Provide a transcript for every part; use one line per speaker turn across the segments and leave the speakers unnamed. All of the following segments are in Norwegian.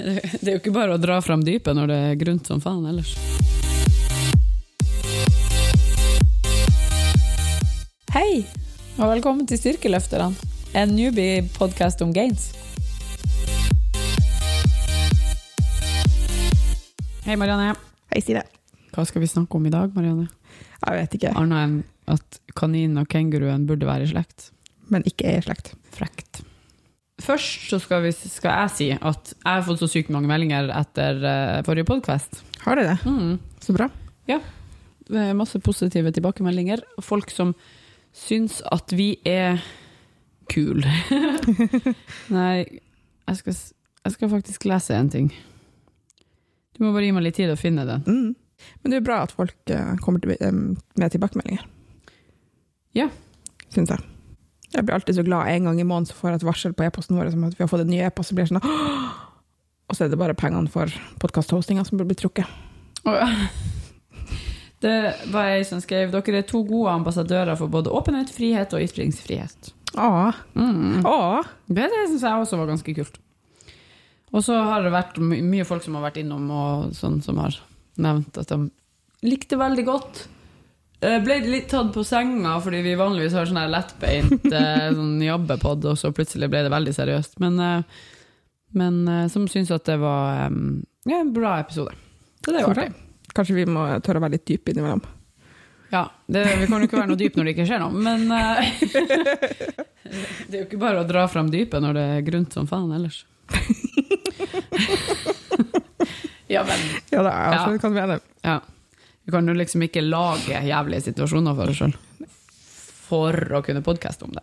Det er jo ikke bare å dra fram dypet når det er grunt som faen ellers. Hei, og velkommen til Styrkeløfterne, en newbie-podkast om gains. Hei, Marianne.
Hei, Stine.
Hva skal vi snakke om i dag, Marianne?
Jeg vet ikke,
Annet enn at kaninen og kenguruen burde være i slekt.
men ikke er i slekt.
Frekt. Først så skal, vi, skal jeg si at jeg har fått så sykt mange meldinger etter uh, forrige podkast.
Har du det?
Mm.
Så bra.
Ja. Masse positive tilbakemeldinger. Folk som syns at vi er kul. Nei, jeg skal, jeg skal faktisk lese en ting. Du må bare gi meg litt tid å finne den.
Mm. Men det er bra at folk eh, kommer til, eh, med tilbakemeldinger.
Ja.
Syns jeg. Jeg blir alltid så glad en gang i måneden så får jeg et varsel på e-posten vår om at vi har fått en ny e-post. Så blir sånn Og så er det bare pengene for podkasthostinga som blir trukket.
Det var jeg som skrev dere er to gode ambassadører for både åpenhet, frihet og ytringsfrihet.
Åh,
Mm.
ah.
Det, det syns jeg også var ganske kult. Og så har det vært my mye folk som har vært innom og sånn som har nevnt at de likte veldig godt. Eh, Ble litt tatt på senga fordi vi vanligvis har sånn lettbeint eh, sånn jobbepod, og så plutselig ble det veldig seriøst. Men, eh, men som syns at det var ja, en bra episode. Så det var artig.
Kanskje vi må tørre å være litt dype innimellom.
Ja, det, vi kan jo ikke være noe dyp når det ikke skjer noe, men Det er jo ikke bare å dra fram dypet når det er grunt som faen ellers. ja, men
Ja, det er
Ja.
altså, kan mene.
ja. Vi kan jo liksom ikke lage jævlige situasjoner for deg sjøl for å kunne podkaste om det.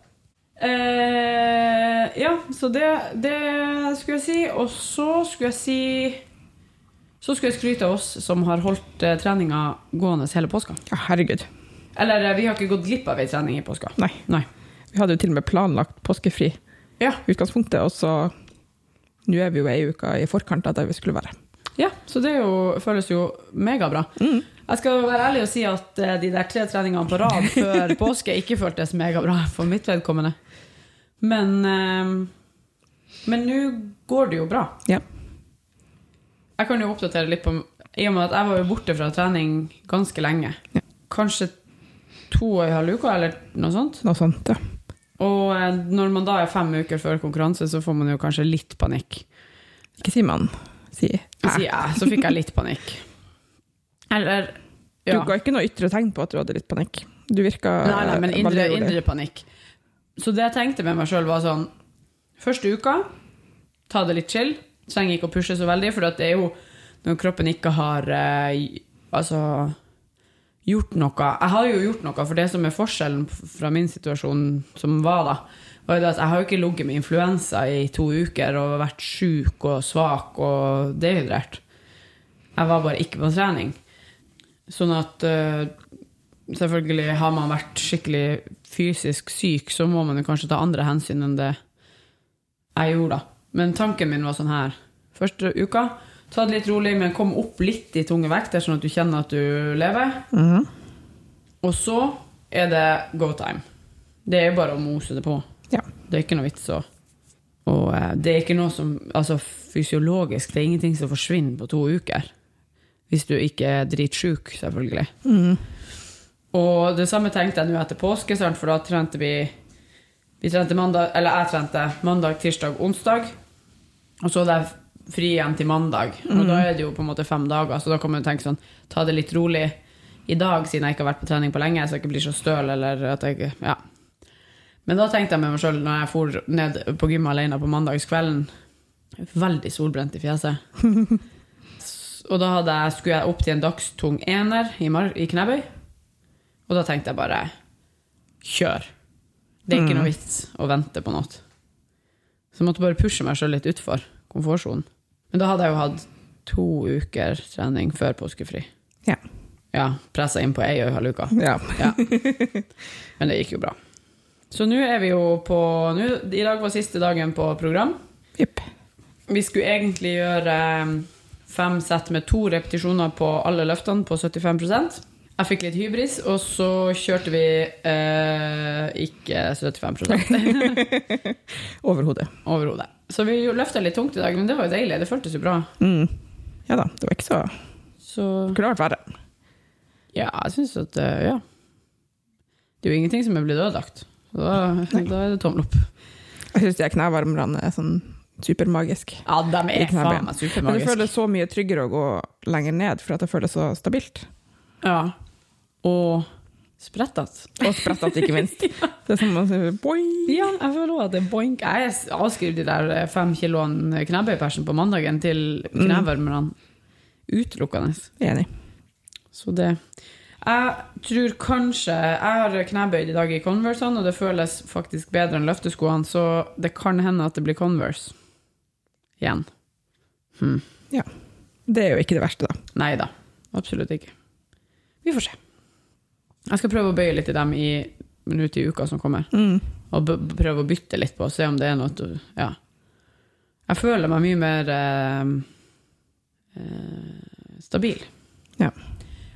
Eh, ja, så det, det skulle jeg si. Og så skulle jeg si Så skulle jeg skryte av oss som har holdt eh, treninga gående hele påska.
Ja, herregud.
Eller eh, vi har ikke gått glipp av ei trening i påska.
Nei.
Nei.
Vi hadde jo til og med planlagt påskefri
Ja.
utgangspunktet, og så Nå er vi jo ei uke i forkant av der vi skulle være.
Ja, så det jo, føles jo megabra.
Mm.
Jeg skal være ærlig og si at eh, de der tre treningene på rad før påske ikke føltes megabra for mitt vedkommende. Men eh, Men nå går det jo bra.
Ja.
Jeg kan jo oppdatere litt på I og med at jeg var jo borte fra trening ganske lenge.
Ja.
Kanskje to og en halv uke, eller noe sånt.
Noe sånt, ja.
Og eh, når man da er fem uker før konkurranse, så får man jo kanskje litt panikk.
Ikke si man, si
jeg. Si jeg, så fikk jeg litt panikk. Eller
Du
ja.
ga ikke noe ytre tegn på at du hadde litt panikk. Du virka
Nei, nei, men indre, indre panikk. Så det jeg tenkte med meg sjøl, var sånn Første uka, ta det litt chill. Trenger ikke å pushe så veldig, for det er jo når kroppen ikke har eh, altså gjort noe Jeg har jo gjort noe, for det som er forskjellen fra min situasjon som var da, var at jeg har jo ikke ligget med influensa i to uker og vært sjuk og svak og dehydrert. Jeg var bare ikke på trening. Sånn at eh, selvfølgelig har man vært skikkelig fysisk syk, så må man jo kanskje ta andre hensyn enn det jeg gjorde, da. Men tanken min var sånn her. Første uka, ta det litt rolig, men kom opp litt i tunge vekter, sånn at du kjenner at du lever.
Mhm.
Og så er det go time. Det er bare å mose det på.
Ja.
Det er ikke noe vits å Og eh, det er ikke noe som Altså fysiologisk, det er ingenting som forsvinner på to uker. Hvis du ikke er dritsjuk, selvfølgelig.
Mm.
Og det samme tenkte jeg nå etter påske, for da trente vi Vi trente mandag, eller jeg trente mandag, tirsdag, onsdag. Og så hadde jeg fri igjen til mandag. Og da er det jo på en måte fem dager, så da kan man tenke sånn Ta det litt rolig i dag, siden jeg ikke har vært på trening på lenge, så jeg ikke blir så støl, eller at jeg Ja. Men da tenkte jeg med meg sjøl, når jeg for ned på gymmet alene på mandagskvelden Veldig solbrent i fjeset. Og da jeg, skulle jeg opp til en dagstung ener i, mar i knebøy. Og da tenkte jeg bare kjør. Det er ikke noe vits å vente på noe. Så jeg måtte bare pushe meg sjøl litt utfor komfortsonen. Men da hadde jeg jo hatt to uker trening før påskefri.
Ja.
Ja, pressa inn på ei og ei halv uke.
ja.
Ja. Men det gikk jo bra. Så nå er vi jo på nu, I dag var siste dagen på program.
Yep.
Vi skulle egentlig gjøre fem sett med to repetisjoner på alle løftene på 75 Jeg fikk litt hybris, og så kjørte vi eh, ikke 75
Overhodet.
Overhodet. Så vi løfta litt tungt i dag, men det var jo deilig. Det føltes jo bra.
Mm. Ja da, det var ikke så
Så
Kunne vært verre.
ja, jeg syns at eh, Ja. Det er jo ingenting som er blitt ødelagt. Da, da er det tommel opp.
Jeg syns de knevarmerne er sånn supermagisk.
Ja, de er faen meg
Men det føler så mye tryggere å gå lenger ned, for at det føles så stabilt.
Ja. Og sprettete.
Og sprettete, ikke minst. Det er som å si boing.
Ja, jeg føler også at det er boink. Jeg avskriver de der fem kiloene knebøypersen på mandagen til knevarmerne utelukkende.
Enig.
Så det Jeg tror kanskje Jeg har knebøyd i dag i Converse, og det føles faktisk bedre enn løfteskoene, så det kan hende at det blir Converse igjen. Hmm.
Ja. Det er jo ikke det verste, da.
Nei da, absolutt ikke. Vi får se. Jeg skal prøve å bøye litt i dem i minutter i uka som kommer.
Mm.
Og prøve å bytte litt på, se om det er noe Ja. Jeg føler meg mye mer eh, eh, stabil.
Ja.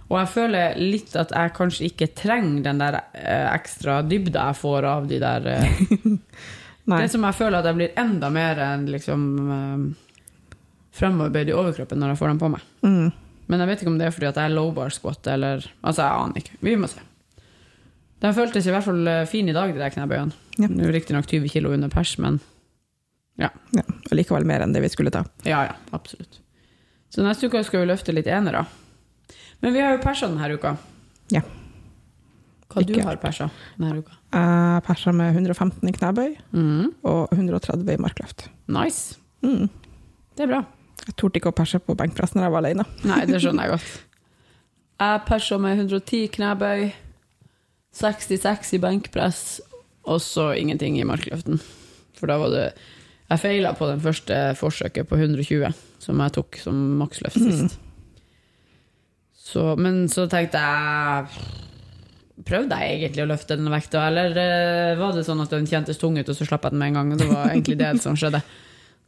Og jeg føler litt at jeg kanskje ikke trenger den der eh, ekstra dybda jeg får av de der eh,
Nei.
Det som jeg føler at jeg blir enda mer enn liksom eh, fremoverbøyd i overkroppen når jeg får dem på meg.
Mm.
Men jeg vet ikke om det er fordi at jeg er low bar squat, eller Altså, jeg aner ikke. Vi må se. Den føltes i hvert fall fine fin i dag, de der knebøyene.
Ja.
Riktignok 20 kilo under pers, men
Ja. Og likevel mer enn det vi skulle ta.
ja, ja, absolutt. Så neste uke skal vi løfte litt enere. Men vi har jo persa denne uka.
Ja.
Hva du
Ikke
har persa denne uka?
Jeg persa med 115 i knebøy
mm.
og 130 i markløft.
Nice.
Mm.
Det er bra.
Jeg torde ikke å perse på benkpress når jeg var alene.
Nei, det skjønner jeg godt. Jeg persa med 110 knebøy, 66 i benkpress, og så ingenting i markløften. For da var det Jeg feila på den første forsøket på 120, som jeg tok som maksløft sist. Så, men så tenkte jeg Prøvde jeg egentlig å løfte den vekta, eller eh, var det sånn at den kjentes tung ut, og så slapp jeg den med en gang? Det var egentlig det som skjedde.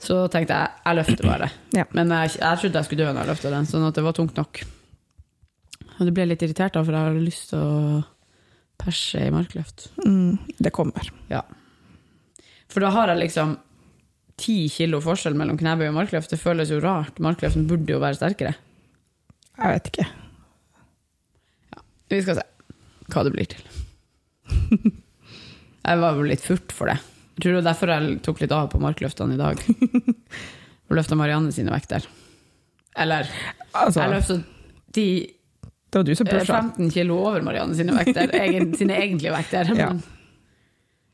Så tenkte jeg jeg løfter bare.
Ja.
Men jeg, jeg trodde jeg skulle dø når jeg løfta den, sånn at det var tungt nok. Og det ble litt irritert da, for jeg har lyst til å perse i markløft.
Mm. Det kommer.
Ja. For da har jeg liksom ti kilo forskjell mellom knebøy og markløft. Det føles jo rart. Markløften burde jo være sterkere.
Jeg vet ikke.
Vi skal se hva det blir til. Jeg var jo litt furt for det. Jeg tror det var derfor jeg tok litt av på markløftene i dag. Og løfta Marianne sine vekter. Eller
Altså,
jeg løfta de
det var du som
eh,
pusha.
15 kilo over Marianne sine vekter. Egen, sine egentlige vekter.
Ja.
Men,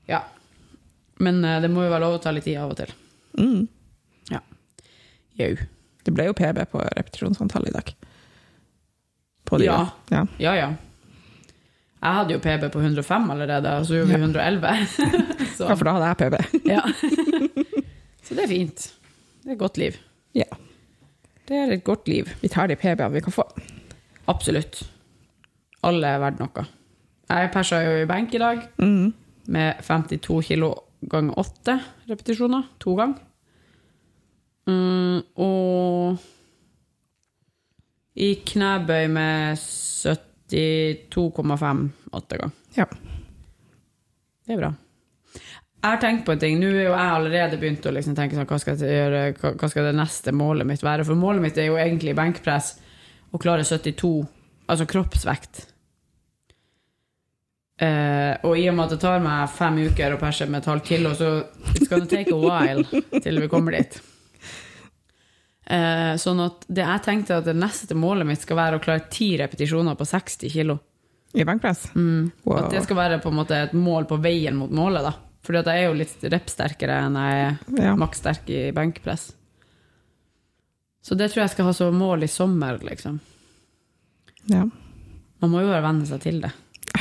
ja. men eh, det må jo være lov å ta litt tid av og til.
Mm.
Jau.
Det ble jo PB på repetisjonsantall i dag. På de,
Ja.
ja.
Ja, ja. Jeg hadde jo PB på 105 allerede, og så gjorde vi 111.
ja, for da hadde jeg PB.
ja. Så det er fint. Det er et godt liv.
Ja.
Det er et godt liv.
Vi tar de PB-ene vi kan få.
Absolutt. Alle er verdt noe. Jeg persa jo i benk i dag
mm.
med 52 kilo ganger 8 repetisjoner. To ganger. Mm, og i knebøy med 70 52,5 åttegang.
Ja.
Det er bra. Jeg har tenkt på en ting. Nå er jo jeg allerede begynt å liksom tenke sånn, hva skal, gjøre, hva skal, det neste målet mitt være? For målet mitt er jo egentlig benkpress og klare 72, altså kroppsvekt. Eh, og i og med at det tar meg fem uker å perse med et halvt kilo, så it's gonna take a while til vi kommer dit. Eh, sånn at det jeg tenkte at det neste målet mitt skal være å klare ti repetisjoner på 60 kilo.
I benkpress.
Mm.
Wow.
At det skal være på en måte et mål på veien mot målet, da. Fordi at jeg er jo litt repsterkere enn jeg er
Ja.
makssterk i benkpress. Så det tror jeg skal ha som mål i sommer, liksom.
ja.
Man må jo bare venne seg til det.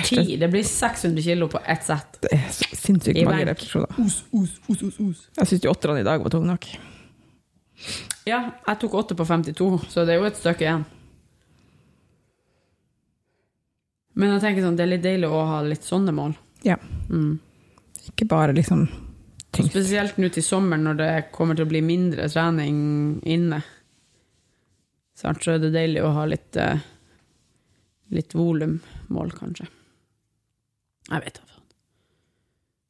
Ti, det blir 600 kilo på ett sett.
det er sinnssykt mange repetisjoner.
Os, os, os, os, os.
Jeg syns jo åtterne i dag var tunge nok.
Ja, jeg tok 8 på 52, så det er jo et stykke igjen. Men jeg tenker sånn, det er litt deilig å ha litt sånne mål.
Ja.
Mm.
Ikke bare liksom tyngst.
Spesielt nå til sommeren når det kommer til å bli mindre trening inne. Så er det deilig å ha litt, eh, litt volummål, kanskje. Jeg vet da.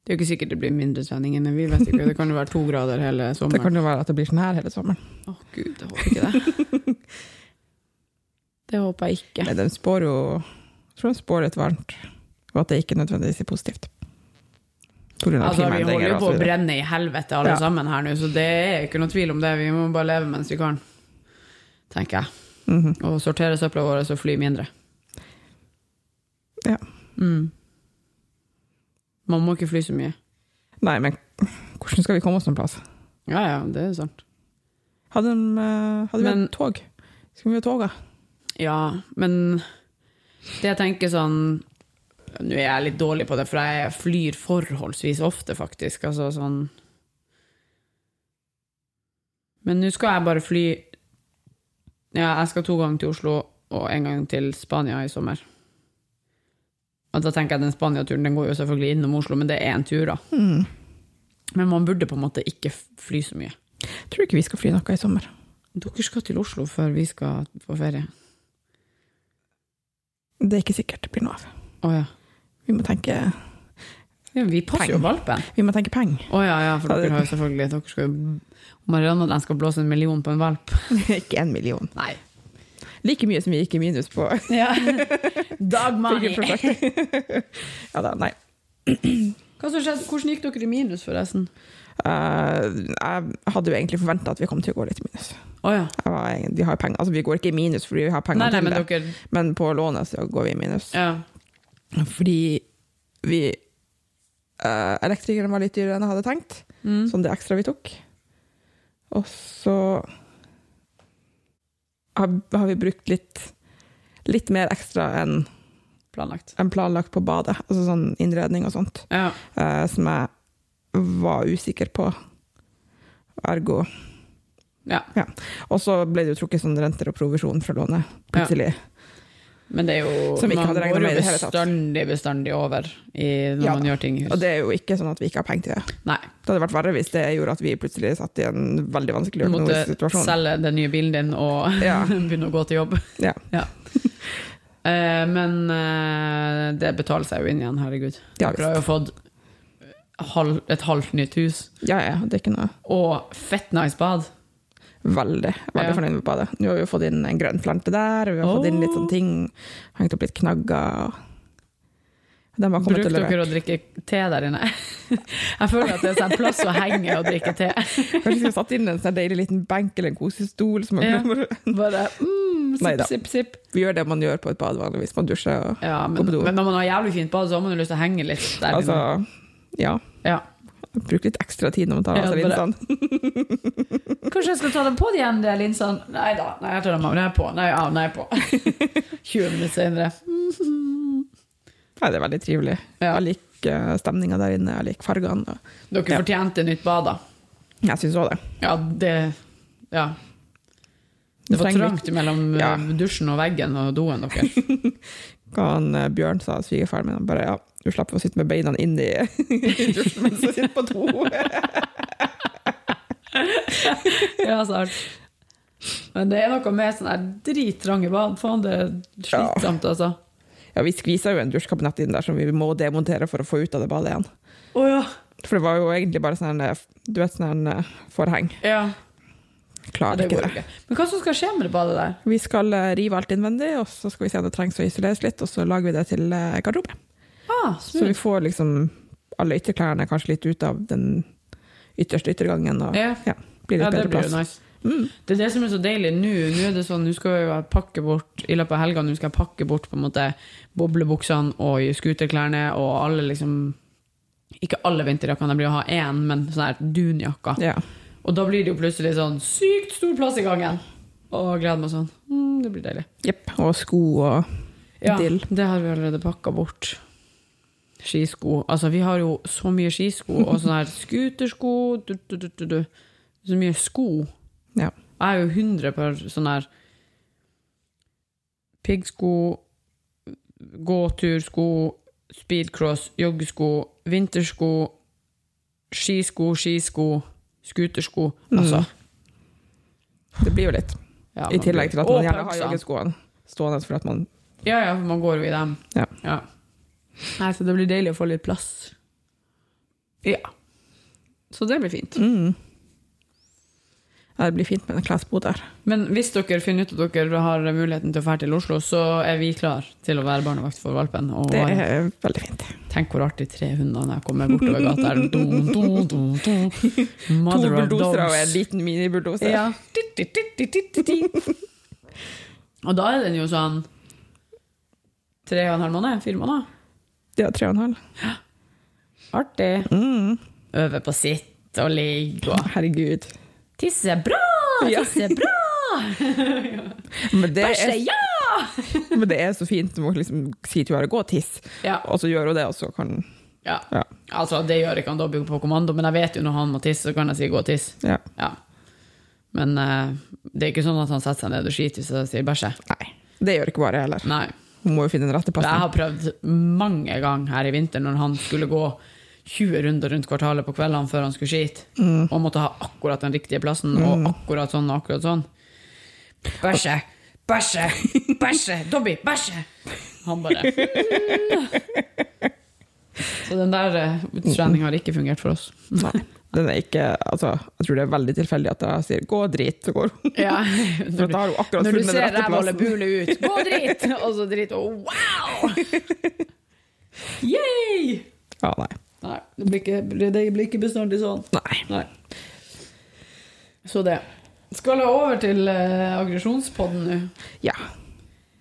Det er jo ikke sikkert det blir mindre trening enn vi vet ikke. Det kan jo være to grader hele sommeren.
Det kan jo være at det blir sånn her hele sommeren.
Å gud, jeg håper ikke det. det håper jeg ikke.
Men den spår jo Jeg tror den spår litt varmt, og at det ikke nødvendigvis er positivt.
Altså, vi holder jo på å brenne i helvete alle
Ja.
sammen her nå, så det er ikke noe tvil om det. Vi må bare leve mens vi kan, tenker jeg.
Mhm.
Og sortere søpla våre og fly mindre.
Ja.
Mm. Man må ikke fly så mye.
Nei, men hvordan skal vi komme oss noen plass?
Ja, ja, det er sant.
Hadde, de, eh, hadde vi
Men-
hatt tog? Skulle vi ha toga?
Ja, men det jeg tenker sånn Nå er jeg litt dårlig på det, for jeg flyr forholdsvis ofte, faktisk. Altså sånn Men nå skal jeg bare fly Ja, jeg skal to ganger til Oslo og en gang til Spania i sommer. Og da tenker jeg den Spania-turen den går jo selvfølgelig innom Oslo, men det er en tur, da.
Mm.
Men man burde på en måte ikke fly så mye.
Tror ikke vi skal fly noe i sommer.
Dere skal til Oslo før vi skal på ferie.
Det er ikke sikkert det blir noe av.
Oh, ja.
Vi må tenke,
ja. Vi passer jo valpen.
vi må tenke penger.
Å ja, ja, for dere har jo selvfølgelig dere skal Marianne og den skal blåse en million på en valp.
ikke en million.
Nei.
Like mye som vi gikk i minus på
Ja. Dog
money. ja da, nei.
Som? Hvordan gikk dere i minus, forresten?
Uh, jeg hadde jo egentlig forventa at vi kom til å gå litt i minus.
Oh, ja.
Var, vi altså vi går ikke i minus fordi vi har penger
Nei, nei,
til
men
det,
dere
men på lånet så går vi i minus.
Ja.
Fordi vi uh, Elektrikeren var litt dyrere enn jeg hadde tenkt,
Mm.
sånn det ekstra vi tok. Og så har, har vi brukt litt, litt mer ekstra enn
Planlagt.
enn planlagt på badet, altså sånn innredning og sånt,
Ja.
eh, som jeg var usikker på. Ergo
ja.
Og så ble det jo trukket sånn renter og provisjon fra lånet, plutselig.
Men det er jo
Som
Man går
med
jo bestandig, bestandig over i, når
Ja.
man gjør ting i hus.
Og det er jo ikke sånn at vi ikke har penger til det.
Nei.
Det hadde vært verre hvis det gjorde at vi plutselig satt i en veldig vanskelig
økonomisk måtte
situasjon.
Måtte selge den nye bilen din og
Ja.
begynne å gå til jobb.
Ja.
Eh, men uh, det betaler seg jo inn igjen, herregud.
Ja,
Dere har jo fått halv, et halvt nytt hus,
ja, ja, det er ikke noe
og fett nice bad.
Veldig, veldig
Ja.
fornøyd med badet. Nå har vi fått inn en grønn plante der, vi har fått inn litt sånne ting, hengt opp litt knagger. til
dere å drikke te der inne? Jeg føler at det er sånn plass å henge og drikke te.
Kanskje vi skulle satt inn en sånn deilig liten benk eller en kosestol. Som man
Ja.
bare,
mm, sipp, sipp, sipp.
vi gjør det man gjør på et bad vanligvis. Man dusjer og
Ja, men, går
på do.
men når man har jævlig fint bad, så har man jo lyst til å henge litt der.
Altså, ja.
ja.
Bruk litt ekstra tid når man tar av seg linsene.
Kanskje jeg skal ta dem på igjen, de linsene? Nei da, nei, jeg tar dem av. Nei, på. Nei, av. nei, på. 20 minutter senere.
Nei, det er veldig trivelig.
Ja.
Jeg liker stemninga der inne, jeg liker fargene.
Dere
Ja.
fortjente nytt bad, da.
Jeg syns òg det.
Ja, det Ja. Det var trangt mellom
Ja.
eh, dusjen og veggen og doen deres.
Hva han, eh, Bjørn sa, svigerfaren min, han bare ja, du slipper å sitte med beina inn i, dusjen mens du sitter på do.
ja, sant. Men det er noe med sånne drittrange bad. Faen, det er slitsomt, altså.
Ja, vi skvisa jo en dusjkabinett inn der som vi må demontere for å få ut av det badet igjen.
Oh, ja.
For det var jo egentlig bare sånn du vet, sånn eh, forheng.
ja. ja
Klarer
ja,
ikke det.
ikke. Men hva som skal skje med det badet der?
Vi skal eh, rive alt innvendig, og så skal vi se om det trengs å isoleres litt, og så lager vi det til eh, garderobe.
Ah,
Så vi får liksom alle ytterklærne kanskje litt ut av den ytterste yttergangen, og
Ja.
ja, blir litt
Ja,
bedre plass.
nice.
Mm.
Det er det som er så deilig nå. Nå er det sånn, nå skal jeg pakke bort i løpet av helga nå skal jeg pakke bort på en måte boblebuksene og skuterklærne og alle liksom Ikke alle vinterjakkene, jeg blir å ha én, men sånn her dunjakker.
Ja.
Og da blir det jo plutselig sånn sykt stor plass i gangen. Og gleder meg sånn. Mm, det blir deilig.
Jepp. Og sko og dill.
Ja, det har vi allerede pakka bort. Skisko. Altså, vi har jo så mye skisko og sånne her scootersko du, du, du. Så mye sko.
Ja.
Jeg er jo 100 på sånne her piggsko, gåtursko, speedcross, joggesko, vintersko, skisko, skisko, scootersko. Altså.
Det blir jo litt.
Ja,
I tillegg til at man gjerne har joggeskoene stående for at man
Ja, ja, for man går jo i dem.
Ja.
Nei, så det blir deilig å få litt plass. Ja. Så det blir fint.
Mm. Ja, det blir fint med en klesbod der.
Men hvis dere finner ut at dere har muligheten til å dra til Oslo, så er vi klar til å være barnevakt for valpen. Og
Det er veldig fint.
tenk hvor artig tre hunder når jeg kommer bortover gata do, do, do.
To
Mother of
bulldosere og en liten minibulldoser.
Ja. Og da er den jo sånn tre og en halv måned? Fire måneder?
Ja, tre og en halv.
Artig.
Mm.
Øve på sitt og ligge og
Herregud.
Tisse bra! Tisse bra!
Men det,
Bæsje ja!
men det er så fint når å liksom si til henne gå og tiss,
ja!
og så gjør hun det, og så kan
Ja.
Ja.
Altså, det gjør ikke han Dobby på kommando, men jeg vet jo når han må tisse, så kan jeg si 'gå og tiss'.
Ja.
Ja. Men uh, det er ikke sånn at han setter seg ned og skiter hvis jeg sier 'bæsje'.
Nei. Det gjør ikke bare heller.
Nei.
Hun må jo finne den rette
Jeg har prøvd mange ganger her i vinter når han skulle gå 20 runder rundt kvartalet på kveldene før han skulle skite, og måtte ha akkurat den riktige plassen, og akkurat sånn og akkurat sånn. Bæsje! Bæsje! Bæsje! Dobby, bæsje! Han bare Så den der uh, treninga har ikke fungert for oss.
Nei. Den ikke, altså, jeg tror det er veldig tilfeldig at jeg sier 'gå drit', så går hun.
Ja,
For da har hun akkurat
Når du ser rævhullet bule ut, gå drit! Og så drit, og wow! Yay!
Ja, nei.
Nei, det blir ikke, det blir ikke bestandig sånn.
Nei.
Nei. Så det. Skal jeg over til uh, aggresjonspodden nå?
Ja.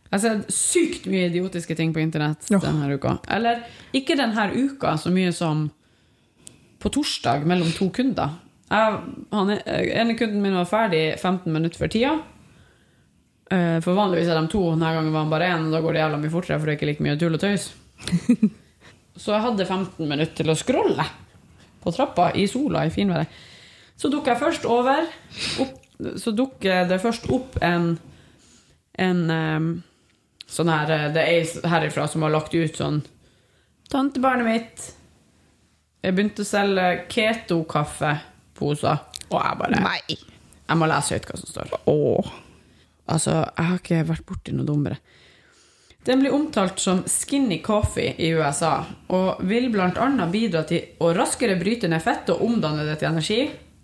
Jeg har sett sykt mye idiotiske ting på internett
oh.
denne uka. Eller ikke denne uka så mye som på torsdag mellom to kunder. Jeg, han, ene kunden min var ferdig 15 minutter før tida. Eh, For vanligvis er de to, denne gangen var han bare én, og da går det jævla mye fortere, for det er ikke like mye tull og tøys. Så jeg hadde 15 minutter til å scrolle på trappa i sola i finværet. Så dukker jeg først over opp, Så dukker det først opp en en um, sånn her eh, Det er ei herifra som har lagt ut sånn Tantebarnet mitt Jeg begynte å selge keto-kaffeposer. Og jeg bare
Nei.
Jeg må lese høyt hva som står.
Åh.
Altså, jeg har ikke vært borti noe dummere. Den blir omtalt som skinny coffee i USA, og vil bl.a. bidra til å raskere bryte ned fett og omdanne det til energi.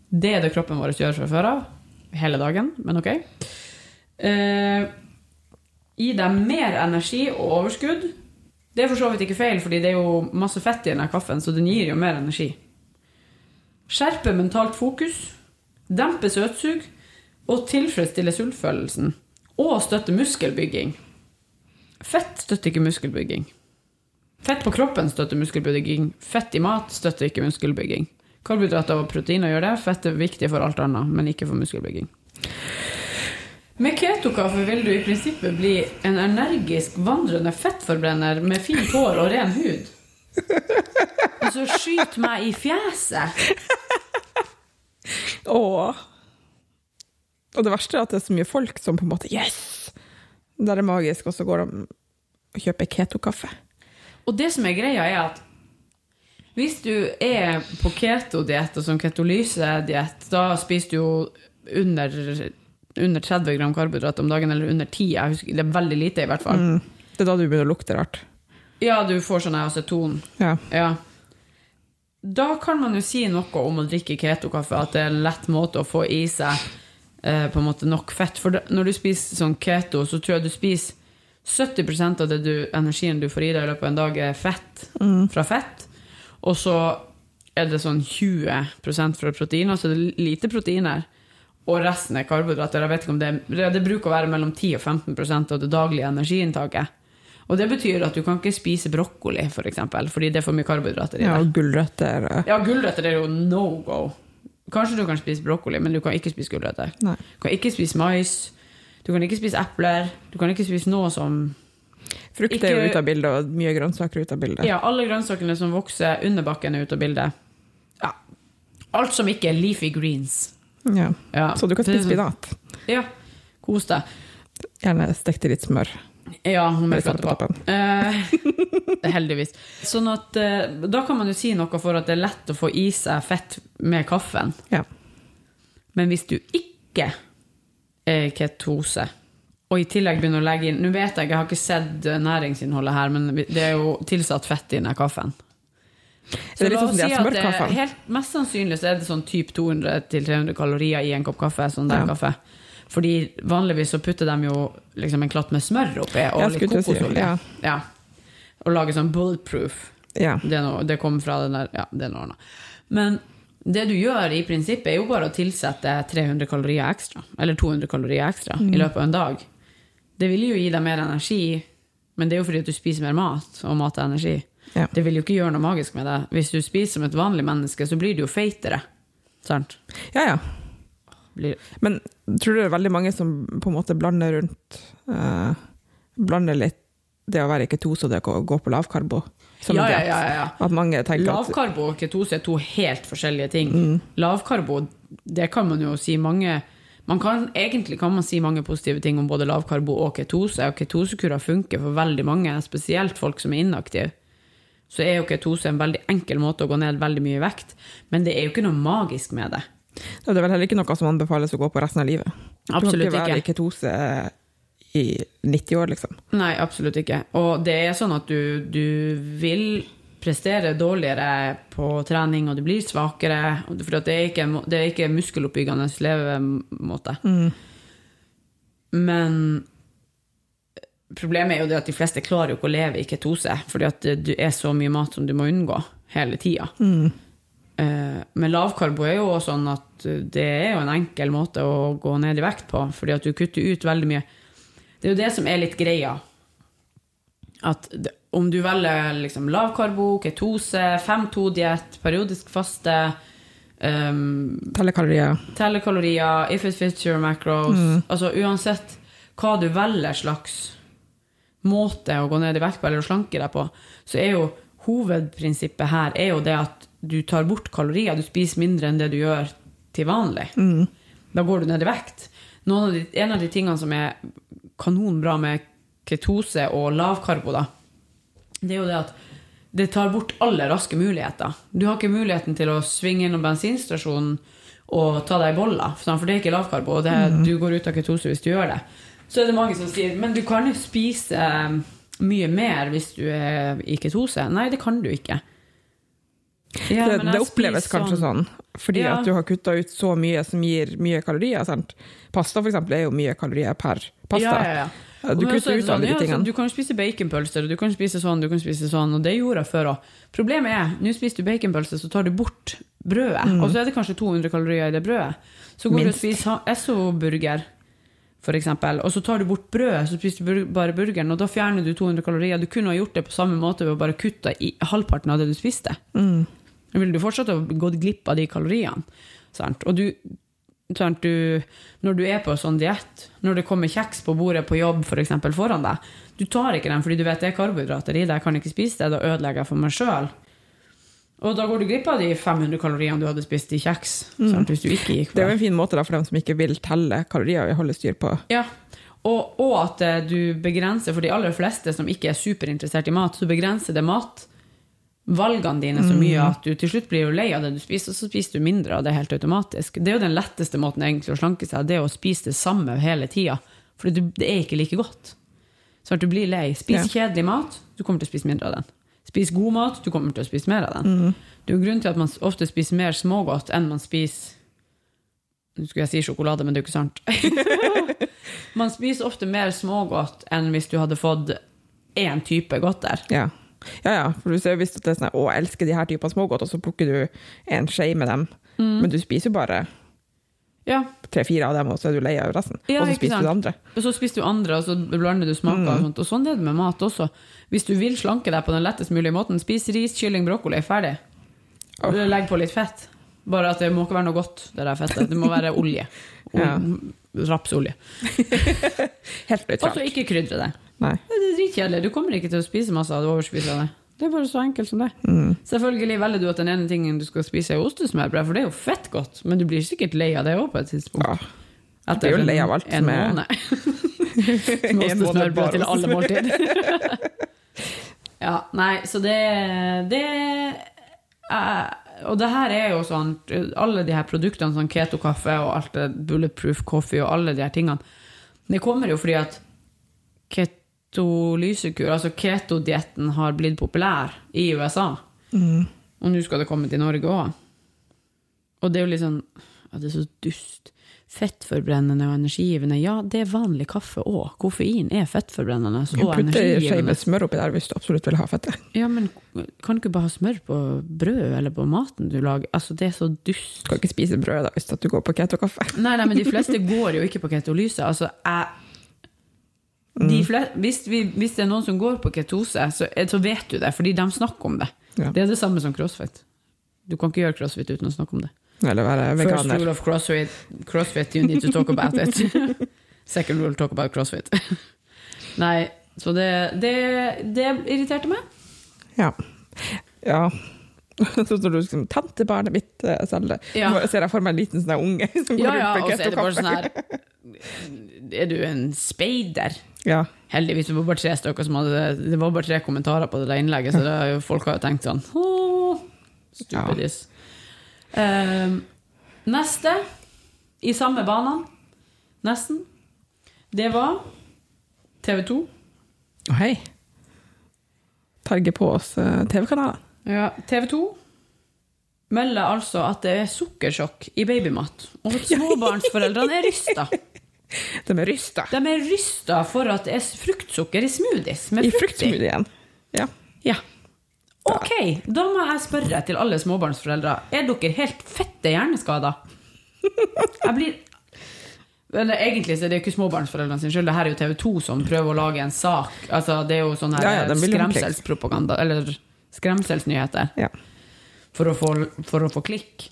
Det er det kroppen vår gjør fra før av. Hele dagen, men ok. Eh, gi deg mer energi og overskudd. Det er for så vidt ikke feil, fordi det er jo masse fett i denne kaffen, så den gir jo mer energi. Skjerpe mentalt fokus, dempe søtsug og tilfredsstille sultfølelsen. Og støtte muskelbygging. Fett støtter ikke muskelbygging. Fett på kroppen støtter muskelbygging. Fett i mat støtter ikke muskelbygging. Karbohydrater og proteiner gjør det. Fett er viktig for alt annet, men ikke for muskelbygging. Med ketokaffe vil du i prinsippet bli en energisk vandrende fettforbrenner med fint hår og ren hud. Og så skyt meg i fjeset!
Åh. Og det verste er at det er så mye folk som på en måte Yes! Det er magisk, og så går de og kjøper keto-kaffe.
Og det som er greia, er at hvis du er på keto-diett og sånn ketolyse-diett, da spiser du jo under, under 30 gram karbohydrat om dagen, eller under 10. Jeg husker, det er veldig lite, i hvert fall.
Mm. Det er da du begynner å lukte rart.
Ja, du får sånn aceton.
Ja.
Ja. Da kan man jo si noe om å drikke ketokaffe, at det er en lett måte å få i seg eh, på en måte nok fett. For når du spiser sånn keto, så tror jeg du spiser 70% av det du, energien du får i deg i løpet av en dag, er fett fra fett. Og så er det sånn 20 fra proteiner, så det er lite proteiner. Og resten er karbohydrater. Jeg vet ikke om det, det bruker å være mellom 10 og 15% av det daglige energiinntaket. Og det betyr at du kan ikke spise brokkoli, for eksempel, fordi det er for mye karbohydrater i
ja,
det.
og gulrøtter.
Ja, gulrøtter er jo no go. Kanskje du kan spise brokkoli, men du kan ikke spise gulrøtter.
Nei.
Du kan ikke spise mais. Du kan ikke spise epler. Du kan ikke spise noe som
Frukt er jo ute av bildet, og mye grønnsaker er ute av bildet.
Ja, alle grønnsakene som vokser under bakken, er ute av bildet. Ja. Alt som ikke er leafy greens.
Ja.
Ja.
Så du kan spise
sånn-
spinat.
Ja. Kos deg.
Gjerne stekt i litt smør.
Ja, hun på.
toppen.
Eh, heldigvis. Sånn at eh, da kan man jo si noe for at det er lett å få i seg fett med kaffen.
Ja.
Men hvis du ikke er ketose, og i tillegg begynner å legge inn Nå vet jeg, jeg har ikke sett næringsinnholdet her, men det er jo tilsatt fett i denne kaffen.
Er det litt
la
sånn
oss si at det, helt, mest sannsynlig så er det sånn typ 200-300 kalorier i en kopp kaffe. sånn der
Ja.
kaffe. Fordi vanligvis så putter de jo liksom en klatt med smør oppi, og litt
kokosolje. si, ja.
Ja. Og lager sånn bulletproof.
Ja.
Det, no, det kommer fra den der Ja, det er noe annet. Men det du gjør i prinsippet, er jo bare å tilsette 300 kalorier ekstra. Eller 200 kalorier ekstra
Mm.
i løpet av en dag. Det vil jo gi deg mer energi, men det er jo fordi at du spiser mer mat, og mat er energi.
Ja.
Det vil jo ikke gjøre noe magisk med det. Hvis du spiser som et vanlig menneske, så blir du jo feitere. Sant?
ja, ja.
Blir,
Men tror du det er veldig mange som på en måte blander rundt uh, Blander litt det å være ketose og det å gå på lavkarbo? som
ja, ja, ja, ja, ja.
At mange tenker
Lavkarbo og ketose er to helt forskjellige ting.
Mm.
Lavkarbo, det kan man jo si mange man kan, Egentlig kan man si mange positive ting om både lavkarbo og ketose. Og ketosekurer funker for veldig mange, spesielt folk som er inaktive. Så er jo ketose en veldig enkel måte å gå ned veldig mye vekt, men det er jo ikke noe magisk med det.
Det er vel heller ikke noe som anbefales å gå på resten av livet.
Absolutt ikke.
du kan ikke være i ketose i 90 år, liksom.
Nei, absolutt ikke. Og det er sånn at du, du vil prestere dårligere på trening, og du blir svakere. For det er ikke, det er ikke muskeloppbyggende levemåte. Men problemet er jo det at de fleste klarer jo ikke å leve i ketose, fordi at det er så mye mat som du må unngå hele tida. Mm. Men lavkarbo er jo også sånn at det er jo en enkel måte å gå ned i vekt på, fordi at du kutter ut veldig mye. Det er jo det som er litt greia. At om du velger liksom lavkarbo, ketose, 5-2-diett, periodisk faste, um,
Tellekalorier.
Tellekalorier, if it fits your macros Altså uansett hva du velger slags måte å gå ned i vekt på eller å slanke deg på, så er jo hovedprinsippet her er jo det at du tar bort kalorier. Du spiser mindre enn det du gjør til vanlig. Da går du ned i vekt. Av de, en av de tingene som er kanonbra med ketose og lavkarbo, da, det er jo det at det tar bort alle raske muligheter. Du har ikke muligheten til å svinge innom bensinstasjonen og ta deg boller, for det er ikke lavkarbo, og det, du går ut av ketose hvis du gjør det. Så er det mange som sier men du kan jo spise eh, mye mer hvis du er i ketose. Nei, det kan du ikke. Ja,
det, det oppleves kanskje sånn, fordi
Ja.
at du har kutta ut så mye som gir mye kalorier. Sant? Pasta for eksempel, er jo mye kalorier per pasta.
Ja.
Du
er
kutter ut sånn, alle
sånn,
de
ja, så. Du kan spise baconpølser, du kan spise sånn, du kan spise sånn, og det gjorde jeg før òg. Problemet er, nå spiser du baconpølse, så tar du bort brødet, og så er det kanskje 200 kalorier i det brødet. Så går
Mm. Minst.
du og spiser Esso-burger, eksempel, og så tar du bort brødet, så spiser du bare burgeren, og da fjerner du 200 kalorier. Du kunne ha gjort det på samme måte ved å bare kutte i halvparten av det du spiste.
Mm.
Da vil du fortsatt ha gått glipp av de kaloriene. Sant? Og du, sant, du, når du er på sånn diett, når det kommer kjeks på bordet på jobb for eksempel, foran deg, du tar ikke den fordi du vet det er karbohydrater i det, jeg kan ikke spise det, da ødelegger jeg for meg sjøl. Og da går du glipp av de 500 kaloriene du hadde spist i kjeks. Sant, hvis du ikke gikk med.
Det er jo en fin måte da, for dem som ikke vil telle kalorier og holde styr på.
Ja, og, og at eh, du begrenser, for de aller fleste som ikke er superinteressert i mat, så begrenser det matvalgene dine så mye at du til slutt blir jo lei av det du spiser, og så spiser du mindre av det helt automatisk. Det er jo den letteste måten egentlig å slanke seg, det er å spise det samme hele tida. For det, er ikke like godt. Sånn at du blir lei. Spis kjedelig mat, du kommer til å spise mindre av den. Spis god mat, du kommer til å spise mer av den. Det er jo grunnen til at man ofte spiser mer smågodt enn man spiser Nå skulle jeg si sjokolade, men det er jo ikke sant. Man spiser ofte mer smågodt enn hvis du hadde fått én type godter.
Ja. ja, ja, for du ser jo hvis det er sånn å, jeg elsker de her typene smågodt, og så plukker du en skje med dem,
Mm.
men du spiser jo bare
Ja,
tre-fire av dem, og så er du lei av resten.
Ja,
og så spiser du det andre.
Og så spiser du andre, og så blander du smaker. Og sånt. Og sånn er det med mat også. Hvis du vil slanke deg på den lettest mulige måten, spis ris, kylling, brokkoli. Ferdig.
Oh.
Legg på litt fett. Bare at det må ikke være noe godt, det der fettet. Det må være olje.
Ja.
Rapsolje.
Helt
Og så ikke krydre det.
Nei.
Det er dritkjedelig. Du kommer ikke til å spise masse av det. overspise av det. Det er bare så enkelt som det.
Mm.
Selvfølgelig velger du at den ene tingen du skal spise, er ostesmørbrød, for det er jo fett godt. Men du blir sikkert lei av det òg på et tidspunkt.
Ja.
Etter
blir jo lei av alt
en
som er-
ostesmørbrød til alle måltid. ja, nei, så det Det er, Og det her er jo sånn Alle de her produktene, sånn keto-kaffe og alt det bulletproof coffee og alle de her tingene, det kommer jo fordi at ketolysekur, altså ketodietten, har blitt populær i USA.
Mm.
Og nå skal det komme til Norge òg. Og det er jo litt sånn ja, Det er så dust. Fettforbrennende og energigivende. Ja, det er vanlig kaffe òg. Koffein er fettforbrennende
Du
og
kan putte ei skje med smør oppi der hvis du absolutt vil ha fettet.
Ja, men kan du ikke bare ha smør på brød eller på maten du lager? Altså, det er så dust.
Du kan ikke spise brød da, hvis du går på keto-kaffe.
Nei, nei, men de fleste går jo ikke på ketolyse. Altså, jeg de
Mm.
hvis, vi, hvis det er noen som går på ketose, så, så vet du det, fordi de snakker om det.
Ja.
Det er det samme som crossfit. Du kan ikke gjøre crossfit uten å snakke om det.
Eller være
First
veganer.
rule of crossfit, crossfit, you need to talk about it. Second rule, talk about crossfit. Nei, så det, det, det irriterte meg.
Ja. ja. Så står du liksom 'tantebarnet mitt' eh.
Ja.
Nå ser jeg for meg en liten sånn unge som går
Ja, ja,
rundt
og
med
så er det bare sånn her Er du en speider?
Ja.
Heldigvis det var bare tre stykker som hadde Det var bare tre kommentarer på det innlegget, så det, folk har jo tenkt sånn Åh, Ja. Uh, neste, i samme bane, nesten, det var TV 2.
Og hei. Targe på oss eh, TV-kanaler.
Ja, TV 2 melder altså at det er sukkersjokk i babymat, og at småbarnsforeldrene er rysta.
De er rysta.
De er rysta for at det er fruktsukker i smoothies med
I
frukt i.
fruktsmoothien. Ja.
Ja. Ok, da må jeg spørre til alle småbarnsforeldre. Er dere helt fette hjerneskada? Jeg blir men Egentlig så er det ikke småbarnsforeldrene sin skyld. Det her er jo TV 2 som prøver å lage en sak. Altså, det er jo sånn her
Ja, ja,
skremselspropaganda, eller skremselsnyheter,
ja.
for å, få, for å få klikk.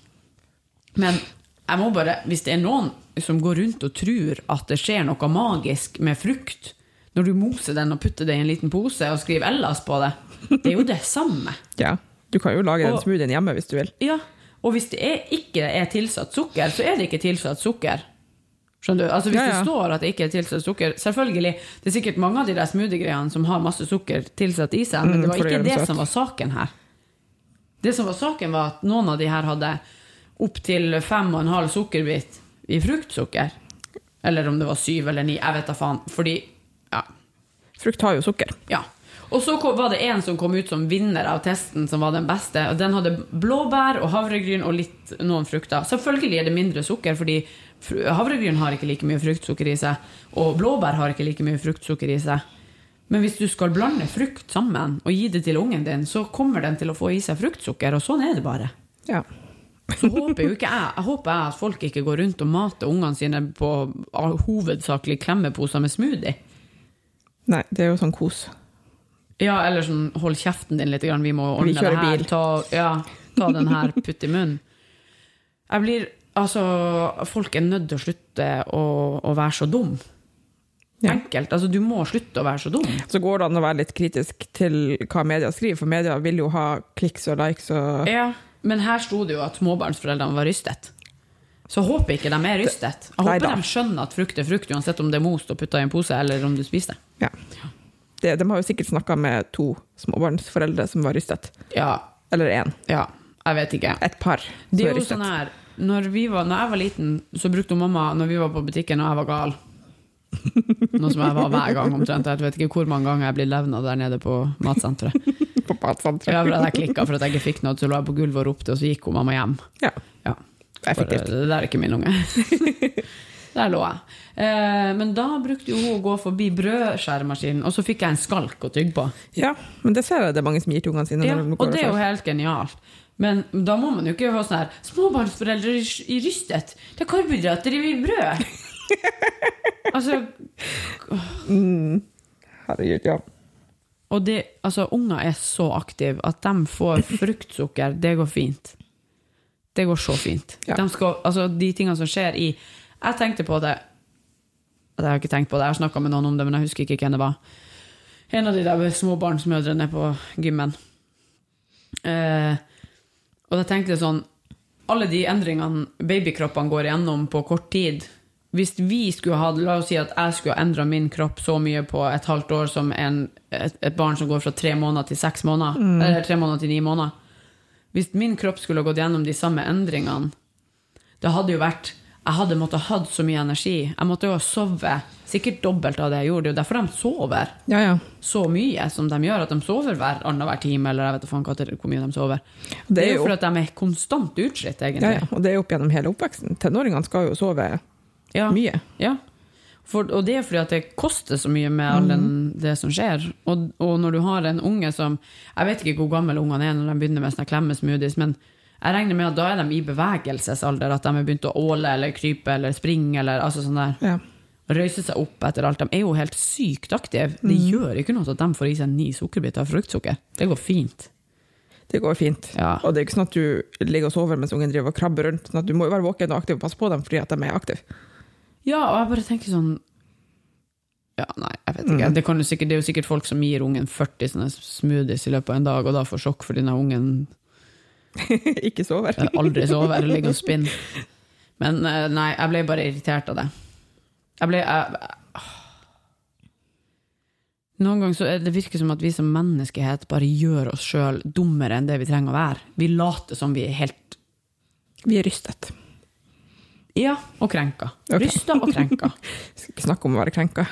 Men jeg må bare, hvis det er noen som går rundt og tror at det skjer noe magisk med frukt, når du moser den og putter det i en liten pose og skriver Ellas på det, det er jo det samme.
ja. Du kan jo lage den smoothien hjemme hvis du vil.
Ja, og hvis det er, ikke er tilsatt sukker, så er det ikke tilsatt sukker. Skjønner du? Altså Hvis
Ja, ja.
det står at det ikke er tilsatt sukker Selvfølgelig, det er sikkert mange av de der smoothie-greiene som har masse sukker tilsatt i seg, men
Mm,
det var ikke
det
som var saken her. Det som var saken, var at noen av de her hadde opptil fem og en halv sukkerbit i fruktsukker. Eller om det var syv eller ni, jeg vet da faen. Fordi, ja,
Frukt har jo sukker.
ja. Og så var det en som kom ut som vinner av testen, som var den beste. og Den hadde blåbær og havregryn og litt noen frukter. Selvfølgelig er det mindre sukker, fordi havregryn har ikke like mye fruktsukker i seg. Og blåbær har ikke like mye fruktsukker i seg. Men hvis du skal blande frukt sammen og gi det til ungen din, så kommer den til å få i seg fruktsukker, og sånn er det bare.
Ja.
Så håper jo ikke jeg, jeg håper jeg at folk ikke går rundt og mater ungene sine på hovedsakelig klemmeposer med smoothie.
Nei, det er jo sånn kos.
Ja, eller sånn, hold kjeften din litt, vi må ordne
Vi
det her.
bil.
Ta, ja, ta den her, putt i munnen. Jeg blir, altså, folk er nødt til å slutte å, å være så dum.
Ja.
Enkelt. Altså, du må slutte å være så dum.
Så går det an å være litt kritisk til hva media skriver, for media vil jo ha kliks og likes og
Ja, men her sto det jo at småbarnsforeldrene var rystet. Så håper ikke de er rystet. Jeg håper de skjønner at frukt er frukt, uansett om det er most og putta i en pose, eller om du spiser det.
Ja. De, de har jo sikkert snakka med to småbarnsforeldre som var rystet.
Ja,
Eller én.
ja, jeg vet ikke.
Et par som
Det
er
er
rystet.
sånn her når, vi var, når jeg var liten, så brukte mamma Når vi var på butikken og jeg var gal Noe som jeg var hver gang omtrent. Jeg vet ikke hvor mange ganger jeg blir levna der nede på matsenteret.
På matsenteret.
Ja, for jeg klikka for at jeg ikke fikk noe, så lå jeg på gulvet og ropte, og så gikk hun mamma hjem.
Ja.
Ja.
Effektivt.
Eh, det der er ikke min unge. der lå jeg. Eh, men da brukte hun å gå forbi brødskjæremaskinen, og så fikk jeg en skalk å tygge på.
ja, men det ser jeg det er mange som gir til ungene sine.
Ja,
de
og det er jo helt genialt. Men da må man jo ikke ha sånn her Småbarnsforeldre i- rystet. Det er karbohydrater i brød. altså,
Herregud, ja.
Og det, altså, unger er så aktive at de får fruktsukker. Det går fint. Det går så fint.
Ja.
De skal, altså, de tingene som skjer i Jeg tenkte på det Jeg har ikke tenkt på det, jeg har snakka med noen om det, men jeg husker ikke hvem det var. En av de der småbarnsmødrene på gymmen. Eh, og da tenkte jeg sånn Alle de endringene babykroppene går igjennom på kort tid Hvis vi skulle ha La oss si at jeg skulle ha endra min kropp så mye på et halvt år som en, et, et barn som går fra tre måneder til seks måneder, eller tre måneder til ni måneder Hvis min kropp skulle ha gått gjennom de samme endringene, det hadde jo vært jeg hadde måttet ha så mye energi. Jeg måtte jo ha sovet sikkert dobbelt av det jeg gjorde. Det er jo derfor de sover
Ja, ja.
så mye som de gjør. At de sover hver annenhver time, eller jeg vet ikke hvor mye de sover. Det er jo
jo-
fordi de er konstant utslitt, egentlig.
ja. Og det er opp gjennom hele oppveksten. Tenåringene skal jo sove
Ja.
mye.
Ja. For, og det er fordi at det koster så mye med all den, det som skjer. Og, og når du har en unge som Jeg vet ikke hvor gammel ungene er når de begynner med sånne klemmesmoothies, men jeg regner med at da er de i bevegelsesalder. At de har begynt å åle eller krype eller springe eller altså sånn der.
Ja.
Røyse seg opp etter alt. De er jo helt sykt aktive. Det gjør ikke noe at de får i seg ni sukkerbiter av fruktsukker. Det går fint.
Det går fint.
Ja.
Og det er ikke sånn at du ligger og sover mens ungen driver og krabber rundt. Sånn at du må jo være våken og aktiv og passe på dem fordi at de er aktive.
Ja, og jeg bare tenker sånn Ja, nei, jeg vet ikke. Det, kan jo sikkert, det er jo sikkert folk som gir ungen 40 sånne smoothies i løpet av en dag, og da får sjokk fordi den ungen
ikke sover.
aldri sover ligger og spinner. Men eh, nei, jeg ble bare irritert av det. Jeg ble jeg, Noen ganger så det virker som at vi som menneskehet bare gjør oss sjøl dummere enn det vi trenger å være. Vi later som vi er helt
Vi er rystet.
Ja, og krenka.
Okay.
Rysta og krenka.
Skal ikke snakke om å være krenka.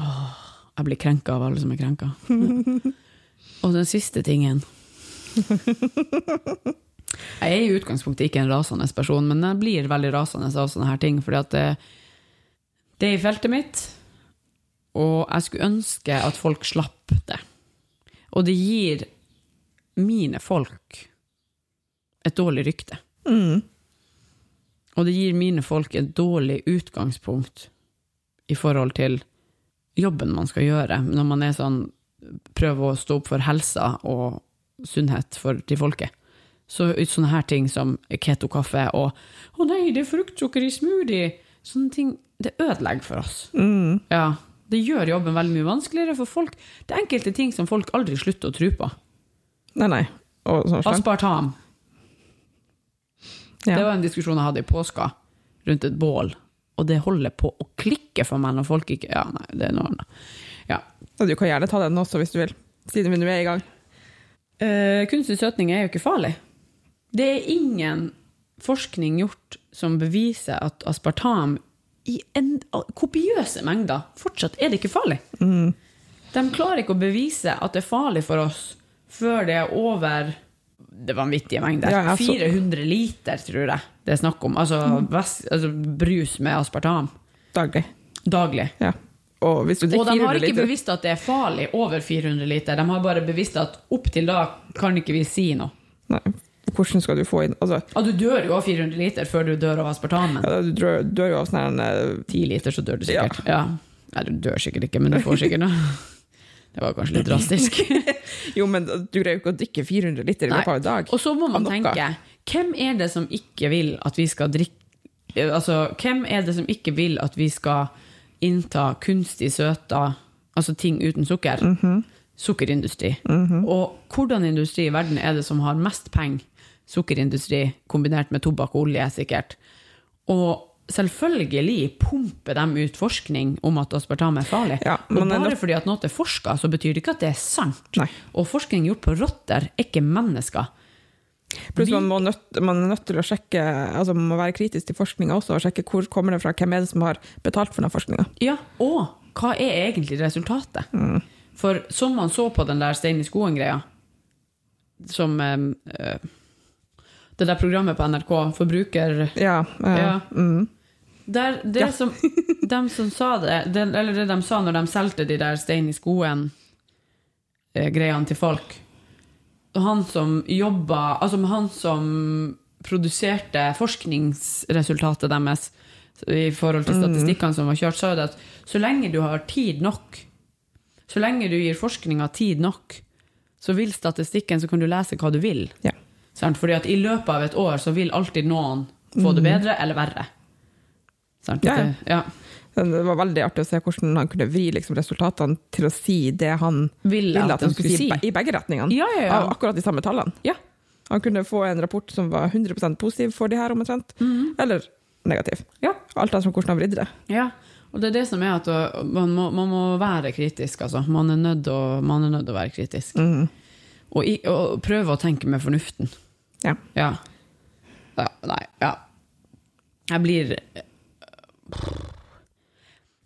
Jeg blir krenka av alle som er krenka. Og den siste tingen Jeg er i utgangspunktet ikke en rasende person, men jeg blir veldig rasende av sånne her ting, fordi at det, det er i feltet mitt, og jeg skulle ønske at folk slapp det. Og det gir mine folk et dårlig rykte.
Mm.
Og det gir mine folk et dårlig utgangspunkt i forhold til jobben man skal gjøre, når man er sånn prøver å stå opp for helsa og sunnhet for, til folket. Så sånne her ting som keto-kaffe og 'Å nei, det er fruktsukker i smoothie', sånne ting, det ødelegger for oss.
Mm.
Ja, det gjør jobben veldig mye vanskeligere for folk. Det er enkelte ting som folk aldri slutter å tro på.
Nei, nei. Og.
Aspartam.
Ja.
Det var en diskusjon jeg hadde i påska, rundt et bål. Og det holder på å klikke for meg når folk ikke Ja, nei, det er noe annet. Ja.
Du kan gjerne ta den også hvis du vil, siden vi nå er i gang.
Uh, kunstig søtning er jo ikke farlig. Det er ingen forskning gjort som beviser at aspartam i en, kopiøse mengder fortsatt er det ikke farlig. De klarer ikke å bevise at det er farlig for oss før det er over det vanvittige mengder.
Ja, altså-
400 liter, tror jeg det er snakk om. Altså, væs- altså brus med aspartam
Daglig.
daglig.
Ja. Og
Og de har ikke
liter
bevisst at det er farlig over 400 liter. De har bare bevisst at opp til da kan ikke vi si noe.
Nei, hvordan skal du få inn Altså,
ah, du dør jo av 400 liter før du dør av aspartamen.
ja, du dør, dør jo av sånn her eh,
10 liter, så dør du sikkert. Ja. Nei, du dør sikkert ikke, men du får sikkert noe. Det var kanskje litt drastisk.
Jo, men du greier jo ikke å drikke 400 liter i løpet av en dag.
Og så må man tenke, hvem er det som ikke vil at vi skal drikke Altså, hvem er det som ikke vil at vi skal innta kunstig søta, altså ting uten sukker?
Mhm.
Sukkerindustri. Og hvordan industri i verden er det som har mest penger? Sukkerindustri kombinert med tobakk og olje, sikkert. Og selvfølgelig pumper de ut forskning om at aspartam er farlig.
Ja,
og bare fordi at noe er forska, så betyr det ikke at det er sant.
Nei.
Og forskning gjort på rotter er ikke mennesker.
Pluss man, nødt, man er nødt til å sjekke altså man må være kritisk til forskninga også, og sjekke hvor kommer det fra, hvem er det som har betalt for den forskninga.
Ja, og hva er egentlig resultatet?
Mm.
For som man så på den der stein i skoen-greia, som eh, Det der programmet på NRK, Forbruker...
Ja. eh,
Ja.
Mm,
Der, det
Ja.
som, de som sa det, det, eller det de sa når de solgte de der stein i skoen-greiene til folk Han som jobba Altså han som produserte forskningsresultatet deres i forhold til statistikkene som var kjørt, sa det at så lenge du har tid nok, så lenge du gir forskninga tid nok, så vil statistikken, så kan du lese hva du vil.
Ja.
Fordi at i løpet av et år så vil alltid noen få det bedre eller verre. Sant?
Mm. Ja, ja.
Det- ja.
Det var veldig artig å se hvordan han kunne vri liksom, resultatene til å si det han
ville,
ville
at han skulle si.
i begge retningene.
Ja, ja, ja.
Av akkurat de samme tallene.
Ja.
Han kunne få en rapport som var 100% positiv for de her omtrent, eller negativ.
Ja.
Alt etter hvordan han vridde det.
ja. Og det er det som er at man må, man må være kritisk, altså. Man er nødt til å være kritisk.
Mm.
Og, i, og prøve å tenke med fornuften.
Ja.
Ja. ja. Nei, ja. Jeg blir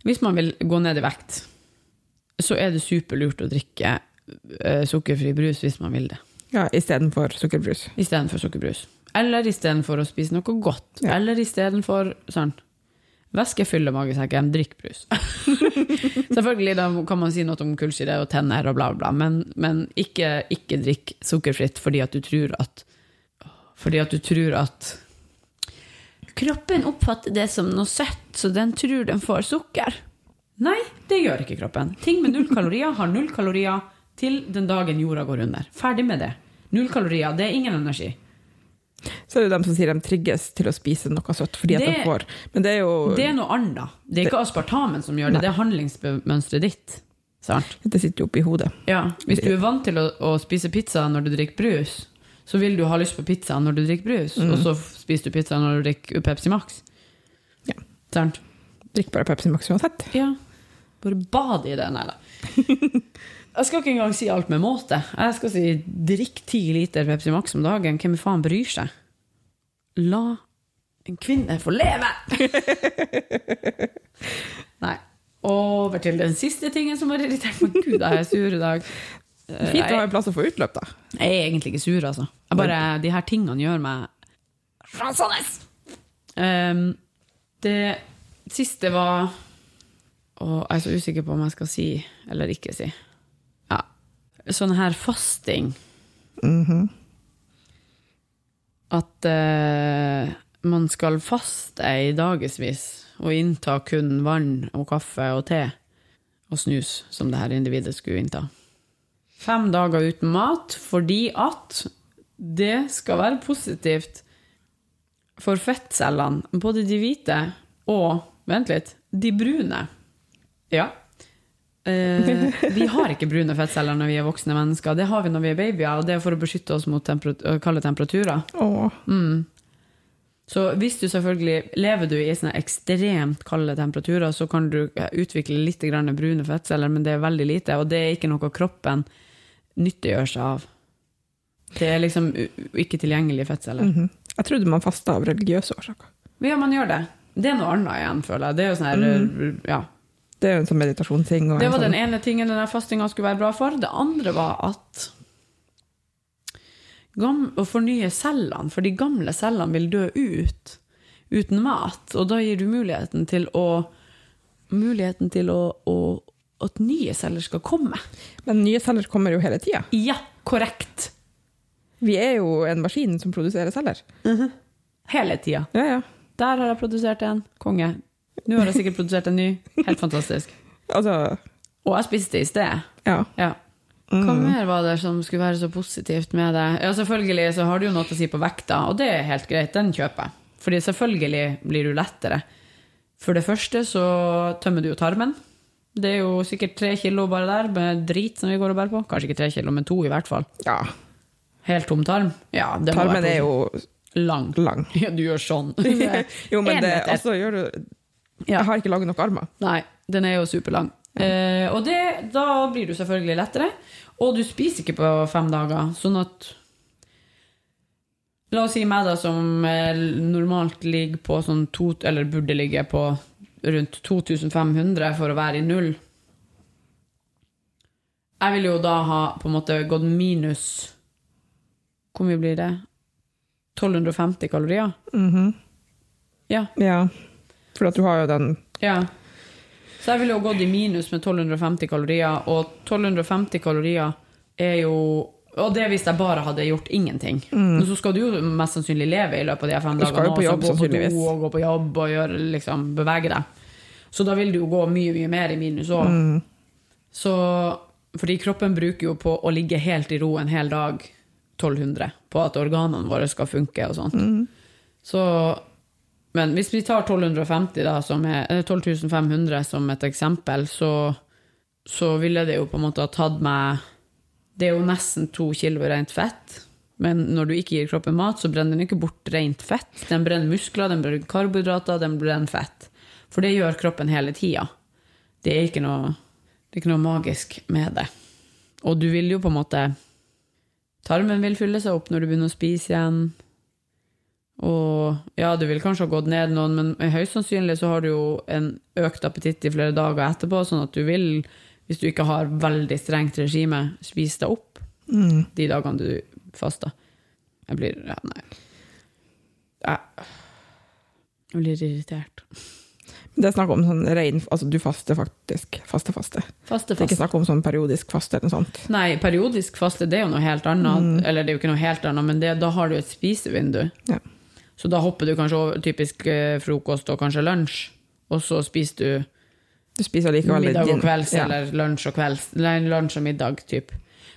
Hvis man vil gå ned i vekt, så er det superlurt å drikke eh, sukkerfri brus hvis man vil det,
Ja, Istedenfor sukkerbrus.
istedenfor sukkerbrus. Eller istedenfor å spise noe godt.
Ja.
Eller istedenfor sånn Væske fyller magesekken, drikk brus. Selvfølgelig da kan man si noe om kullsyre og tenner og bla, bla, bla, men, men ikke, ikke drikk sukkerfritt fordi at du tror at Fordi at du tror at Kroppen oppfatter det som noe søtt, så den tror den får sukker. Nei, det gjør ikke kroppen. Ting med null kalorier har null kalorier til den dagen jorda går under. Ferdig med det. Null kalorier, det er ingen energi.
Så er det dem som sier de trigges til å spise noe søtt fordi at de får Men det er jo
Det er noe annet. Det er ikke aspartamen som gjør det, det er handlingsmønsteret ditt. Sant?
Det sitter jo oppi hodet.
Ja. Hvis du er vant til å, å spise pizza når du drikker brus, så vil du ha lyst på pizza når du drikker brus, og så spiser du pizza når du drikker Pepsi Max.
Ja.
Sant?
Drikk bare Pepsi Max uansett.
Ja. Bare bad i det. Nei da. Jeg skal ikke engang si alt med måte. Jeg skal si drikk ti liter Pepsi Max om dagen. Hvem faen bryr seg? La en kvinne få leve! Nei. Over til den siste tingen som har irritert meg. Gud, jeg er sur i dag.
Fint å ha en plass å få utløp, da.
Jeg er egentlig ikke sur, altså. Jeg bare, de her tingene gjør meg rasende. Um, det siste var Og jeg er så usikker på om jeg skal si eller ikke si. Ja. Sånn her fasting.
Mhm.
At uh, man skal faste i dagevis og innta kun vann og kaffe og te og snus, som det her individet skulle innta. Fem dager uten mat fordi at det skal være positivt for fettcellene, både de hvite og Vent litt de brune. Ja. Eh, vi har ikke brune fettceller når vi er voksne mennesker. Det har vi når vi er babyer, og det er for å beskytte oss mot temperat kalde temperaturer.
Åh.
Mm. Så hvis du selvfølgelig lever du i sånne ekstremt kalde temperaturer, så kan du utvikle litt grann brune fettceller, men det er veldig lite, og det er ikke noe kroppen nyttiggjør seg av. Det er liksom ikke tilgjengelige fettceller.
Mhm. Jeg trodde man fasta av religiøse årsaker.
Ja, man gjør det. Det er noe annet igjen, føler jeg. Det er jo sånn her, ja.
Det er jo en sånn meditasjonsting.
Det var
sånn,
den ene tingen denne fastinga skulle være bra for. Det andre var at å fornye cellene, for de gamle cellene vil dø ut uten mat. Og da gir du muligheten til å Muligheten til å, å at nye celler skal komme.
Men nye celler kommer jo hele tida.
Ja, korrekt.
Vi er jo en maskin som produserer celler.
Hele tida.
Ja, ja.
Der har jeg produsert en. Konge. Nå har jeg sikkert produsert en ny. Helt fantastisk.
Altså,
Og jeg spiste i sted.
ja.
Ja. Hva mer var det som skulle være så positivt med det? Ja, Selvfølgelig så har du jo noe å si på vekta, og det er helt greit. Den kjøper jeg. Fordi selvfølgelig blir du lettere. For det første så tømmer du jo tarmen. Det er jo sikkert tre kilo bare der med drit som vi går og bærer på. Kanskje ikke tre kilo, men to i hvert fall.
ja.
Helt tom tarm. Ja, det
Tarmen er jo
lang.
lang.
Ja, du gjør sånn.
Jo, men det, altså, gjør du Jeg har ikke lange nok armer.
Nei, den er jo superlang. Eh, og det, da blir du selvfølgelig lettere. Og du spiser ikke på fem dager, sånn at La oss si meg, da, som eh, normalt ligger på sånn to, eller burde ligge på rundt 2500 for å være i null. Jeg vil jo da ha på en måte gått minus Hvor mye blir det? 1250 kalorier?
Mhm.
Ja.
Ja. For at du har jo den
Ja. Så jeg ville jo gått i minus med 1250 kalorier, og 1250 kalorier er jo Og det hvis jeg bare hadde gjort ingenting. Men så skal du jo mest sannsynlig leve i løpet av de fem
Mm. Du skal
dagene.
jo på jobb,
gå på do og gå på jobb og gjøre, liksom, bevege deg. Så da vil du jo gå mye, mye mer i minus òg.
Mm.
Så Fordi kroppen bruker jo på å ligge helt i ro en hel dag 1200 på at organene våre skal funke og sånt.
Mm.
Så men hvis vi tar 1250 da, som er, eller 12500 som et eksempel, så, så ville det jo på en måte ha tatt meg Det er jo nesten to kilo rent fett. Men når du ikke gir kroppen mat, så brenner den ikke bort rent fett. Den brenner muskler, den brenner karbohydrater, den brenner fett. For det gjør kroppen hele tida. Det det er ikke noe magisk med det. Og du vil jo på en måte Tarmen vil fylle seg opp når du begynner å spise igjen. Og ja, du vil kanskje ha gått ned noen, men høyst sannsynlig så har du jo en økt appetitt i flere dager etterpå, sånn at du vil, hvis du ikke har veldig strengt regime, spis deg opp
Mm.
de dagene du faster. Jeg blir Ja, nei. Jeg, jeg blir irritert.
Det er snakk om sånn rein Altså, du faster faktisk. Faste, faste.
Faste,
Det er ikke snakk om sånn periodisk faste eller noe sånt.
Nei, periodisk faste det er jo noe helt annet.
Mm.
Eller det er jo ikke noe helt annet, men det, da har du et spisevindu.
Ja.
Så da hopper du kanskje over typisk eh, frokost og kanskje lunsj, og så spiser du
Du spiser likevel
middag og kvelds,
ja.
eller lunsj og kvelds, lunsj og middag, typ.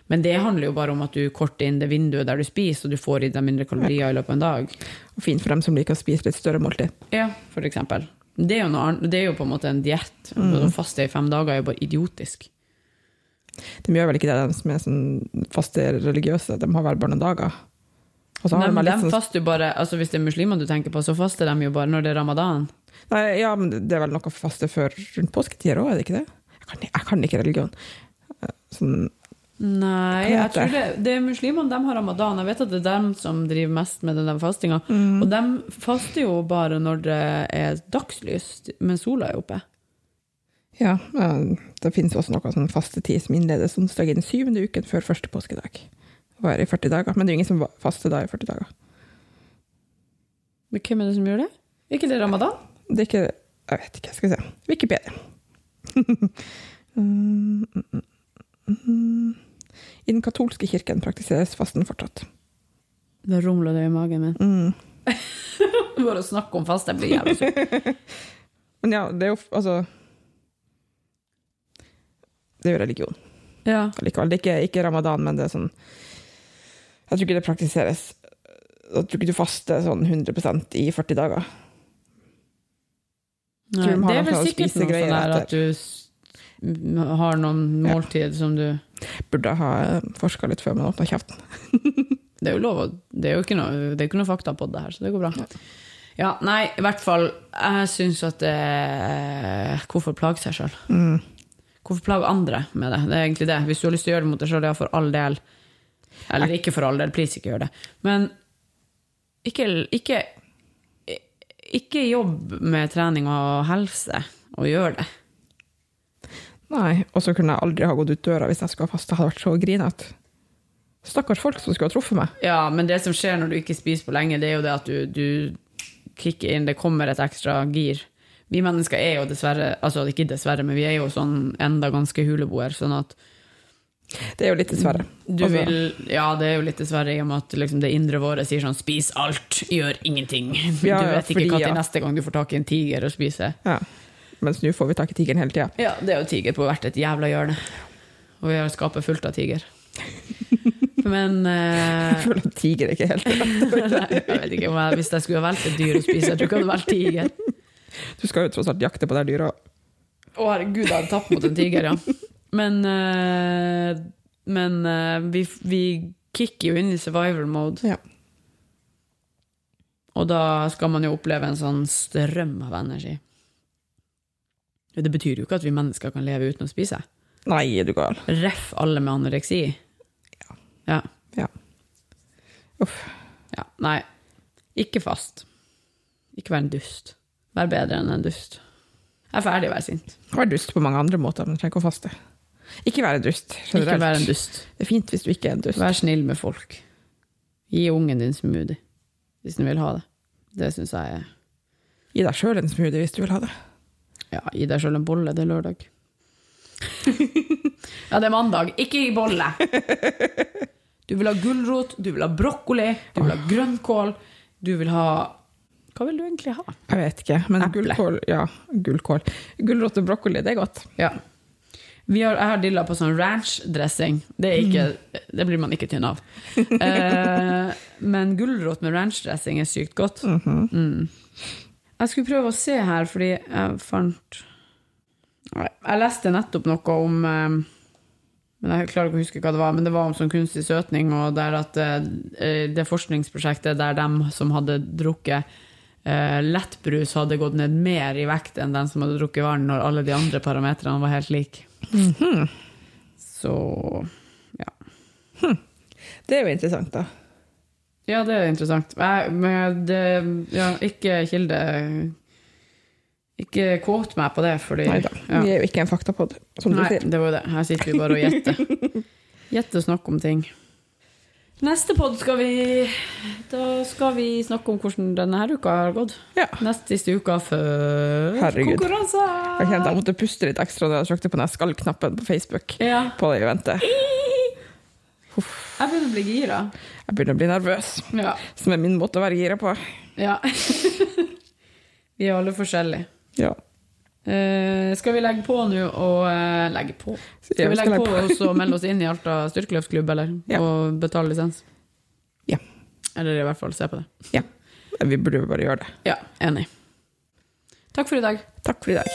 Men det handler jo bare om at du korter inn det vinduet der du spiser, og du får i deg mindre kalorier i løpet av en dag.
Og fint for dem som liker å spise litt større måltid.
Ja, for eksempel. Det er jo, noe, det er jo på en måte en diett.
Mm.
Å faste i fem dager er jo bare idiotisk.
De gjør vel ikke det, de som er sånn faste religiøse. De har vel bare
Nei,
de sånn
faster jo bare, altså Hvis det er muslimer du tenker på, så faster de jo bare når det er ramadan.
Nei, ja, men det er vel noe å faste før rundt påsketider òg, er det ikke det? Jeg kan, jeg kan ikke religion. Eh, Sånn,
Nei, jeg tror det, det er muslimene de har ramadan. Jeg vet at det er dem som driver mest med den fastinga.
Mm.
Og de faster jo bare når det er dagslys, men sola er oppe.
ja, eh, det finnes også noe sånn fastetid som innledes onsdag i den syvende uken før første påskedag. Varer i 40 dager. Men det er jo ingen som faster da i 40 dager.
Men hvem er det som gjør det? Er ikke det ramadan?
Det er ikke Jeg vet ikke, skal vi se. Wikipedia. Mm. I den katolske kirken praktiseres fasten fortsatt.
Det rumler det i magen min.
Mm.
Bare å snakke om fast, jeg blir jævlig sur.
Men ja, det er jo altså Det er jo religion
Ja.
likevel. Det er ikke, ikke ramadan, men det er sånn Jeg tror ikke det praktiseres Jeg tror ikke du faster sånn 100% i 40 dager.
Nei, det er vel sikkert noe sånn at du har noen måltid som du
Burde ha forska litt før man åpna kjeften.
Det er jo lov Det er jo ikke noe, det ikke noe fakta på det her, så det går bra. Ja, nei, i hvert fall Jeg syns at det Hvorfor plage seg sjøl?
Mm.
Hvorfor plage andre med det? Det er egentlig det. Hvis du har lyst til å gjøre det mot deg sjøl, ja, for all del. Eller ikke for all del, please, ikke gjør det. Men ikke, ikke Ikke jobb med trening og helse, og gjør det.
Nei, og så kunne jeg aldri ha gått ut døra hvis jeg skulle ha fasta. Hadde vært så grinete. Stakkars folk som skulle ha truffet meg.
Ja, men det som skjer når du ikke spiser på lenge, det er jo det at du, du kicker inn, det kommer et ekstra gir. Vi mennesker er jo dessverre, altså ikke dessverre, men vi er jo sånn enda ganske huleboer, sånn at
Det er jo litt dessverre.
du
Altså,
vil, ja det er jo litt dessverre i og med at liksom det indre våre sier sånn, spis alt, gjør ingenting. Du
ja,
vet ikke hva til neste gang du får tak i en tiger og spise.
Ja. Mens nå får vi tak i tigeren hele tida.
Ja, det er jo tiger på hvert et jævla hjørne. Og vi har skapet fullt av tiger. Men uh,
Jeg føler at tiger er ikke helt
Nei, jeg vet ikke om jeg, Hvis jeg skulle ha valgt et dyr å spise, jeg tror ikke jeg hadde valgt tiger.
Du skal jo tross alt jakte på det dyra.
Å, herregud, jeg hadde tapt mot en tiger, ja. Men, uh, men uh, vi, vi kicker jo inn i survival mode,
Ja.
og da skal man jo oppleve en sånn strøm av energi. Det betyr jo ikke at vi mennesker kan leve uten å spise.
Nei, du gal.
Ref alle med anoreksi. Ja.
Ja. Uff.
ja. Nei, ikke fast. Ikke vær en dust. Vær bedre enn en dust. Jeg er ferdig å være sint.
Vær dust på mange andre måter, men trenger ikke å faste. Ikke vær en dust.
Ikke vær en dust.
Det er fint hvis du ikke er en dust.
Vær snill med folk. Gi ungen din smoothie, hvis den vil ha det. Det syns jeg er
Gi deg sjøl en smoothie hvis du vil ha det.
Ja, gi deg sjøl en bolle, det er lørdag. ja, det er mandag. Ikke gi bolle! Du vil ha gulrot, du vil ha brokkoli, du vil ha grønnkål, du vil ha Hva vil du egentlig ha?
Jeg vet ikke, men gullkål Ja, gullkål. Gulrot og brokkoli, det er godt.
Ja. Vi har, jeg har dilla på sånn ranch-dressing. Det, det blir man ikke tynn av. Eh, men gulrot med ranch-dressing er sykt godt. mm. Jeg skulle prøve å se her, fordi jeg fant Jeg leste nettopp noe om eh, men Jeg klarer ikke å huske hva det var, men det var om sånn kunstig søtning, og der at eh, det forskningsprosjektet der dem som hadde drukket eh, lettbrus, hadde gått ned mer i vekt enn den som hadde drukket vann, når alle de andre parametrene var helt like. Så
Det er jo interessant, da.
Ja, det er interessant. Jeg, men det, ja, ikke kilde Ikke kåt meg på det, fordi
Nei da.
ja.
Vi er jo ikke en faktapod, som du
Nei,
sier.
det var det. Her sitter vi bare og gjetter. Gjette og snakke om ting. Neste pod skal vi Da skal vi snakke om hvordan denne her uka har gått.
Ja.
Nest siste uka før
Herregud.
konkurranse.
Jeg kjente jeg måtte puste litt ekstra da jeg trykte på den skall-knappen på Facebook
Ja.
på det eventet.
Jeg begynner å bli gira.
Jeg begynner å bli nervøs,
Ja.
som er min måte å være gira på.
ja. vi er alle forskjellige.
Ja.
Eh, skal vi legge på nå og uh, legge på? Skal
Ja,
vi legge
skal
på
legge
på og melde oss inn i Alta styrkeløftklubb, eller?
Ja.
Og betale lisens?
Ja.
Eller i hvert fall se på det.
ja. Vi burde bare gjøre det.
Ja, enig. Takk for i dag.
Takk for i dag.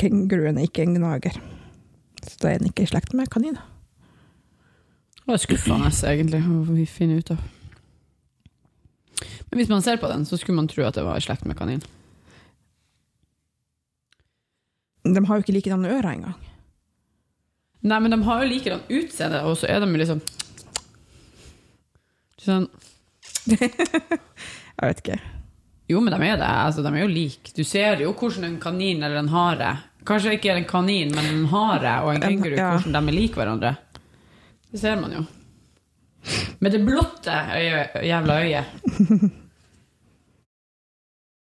Kenguruen er ikke en gnager. Så da er den ikke i slekt med kaniner.
Det er skuffende, egentlig, å vi finne ut av. Men hvis man ser på den, så skulle man tro at det var i slekt med kanin.
De har jo ikke likedanne ører engang.
Nei, men de har jo likedan utseende, og så er de jo liksom sånn
Jeg vet ikke.
Jo, men de er det. Altså, de er jo like. Du ser jo hvordan en kanin eller en hare Kanskje ikke en kanin, men en hare og en
En-
kenguru,
ja.
hvordan de er like hverandre. Det ser man jo. Med det blotte øye, jævla øyet.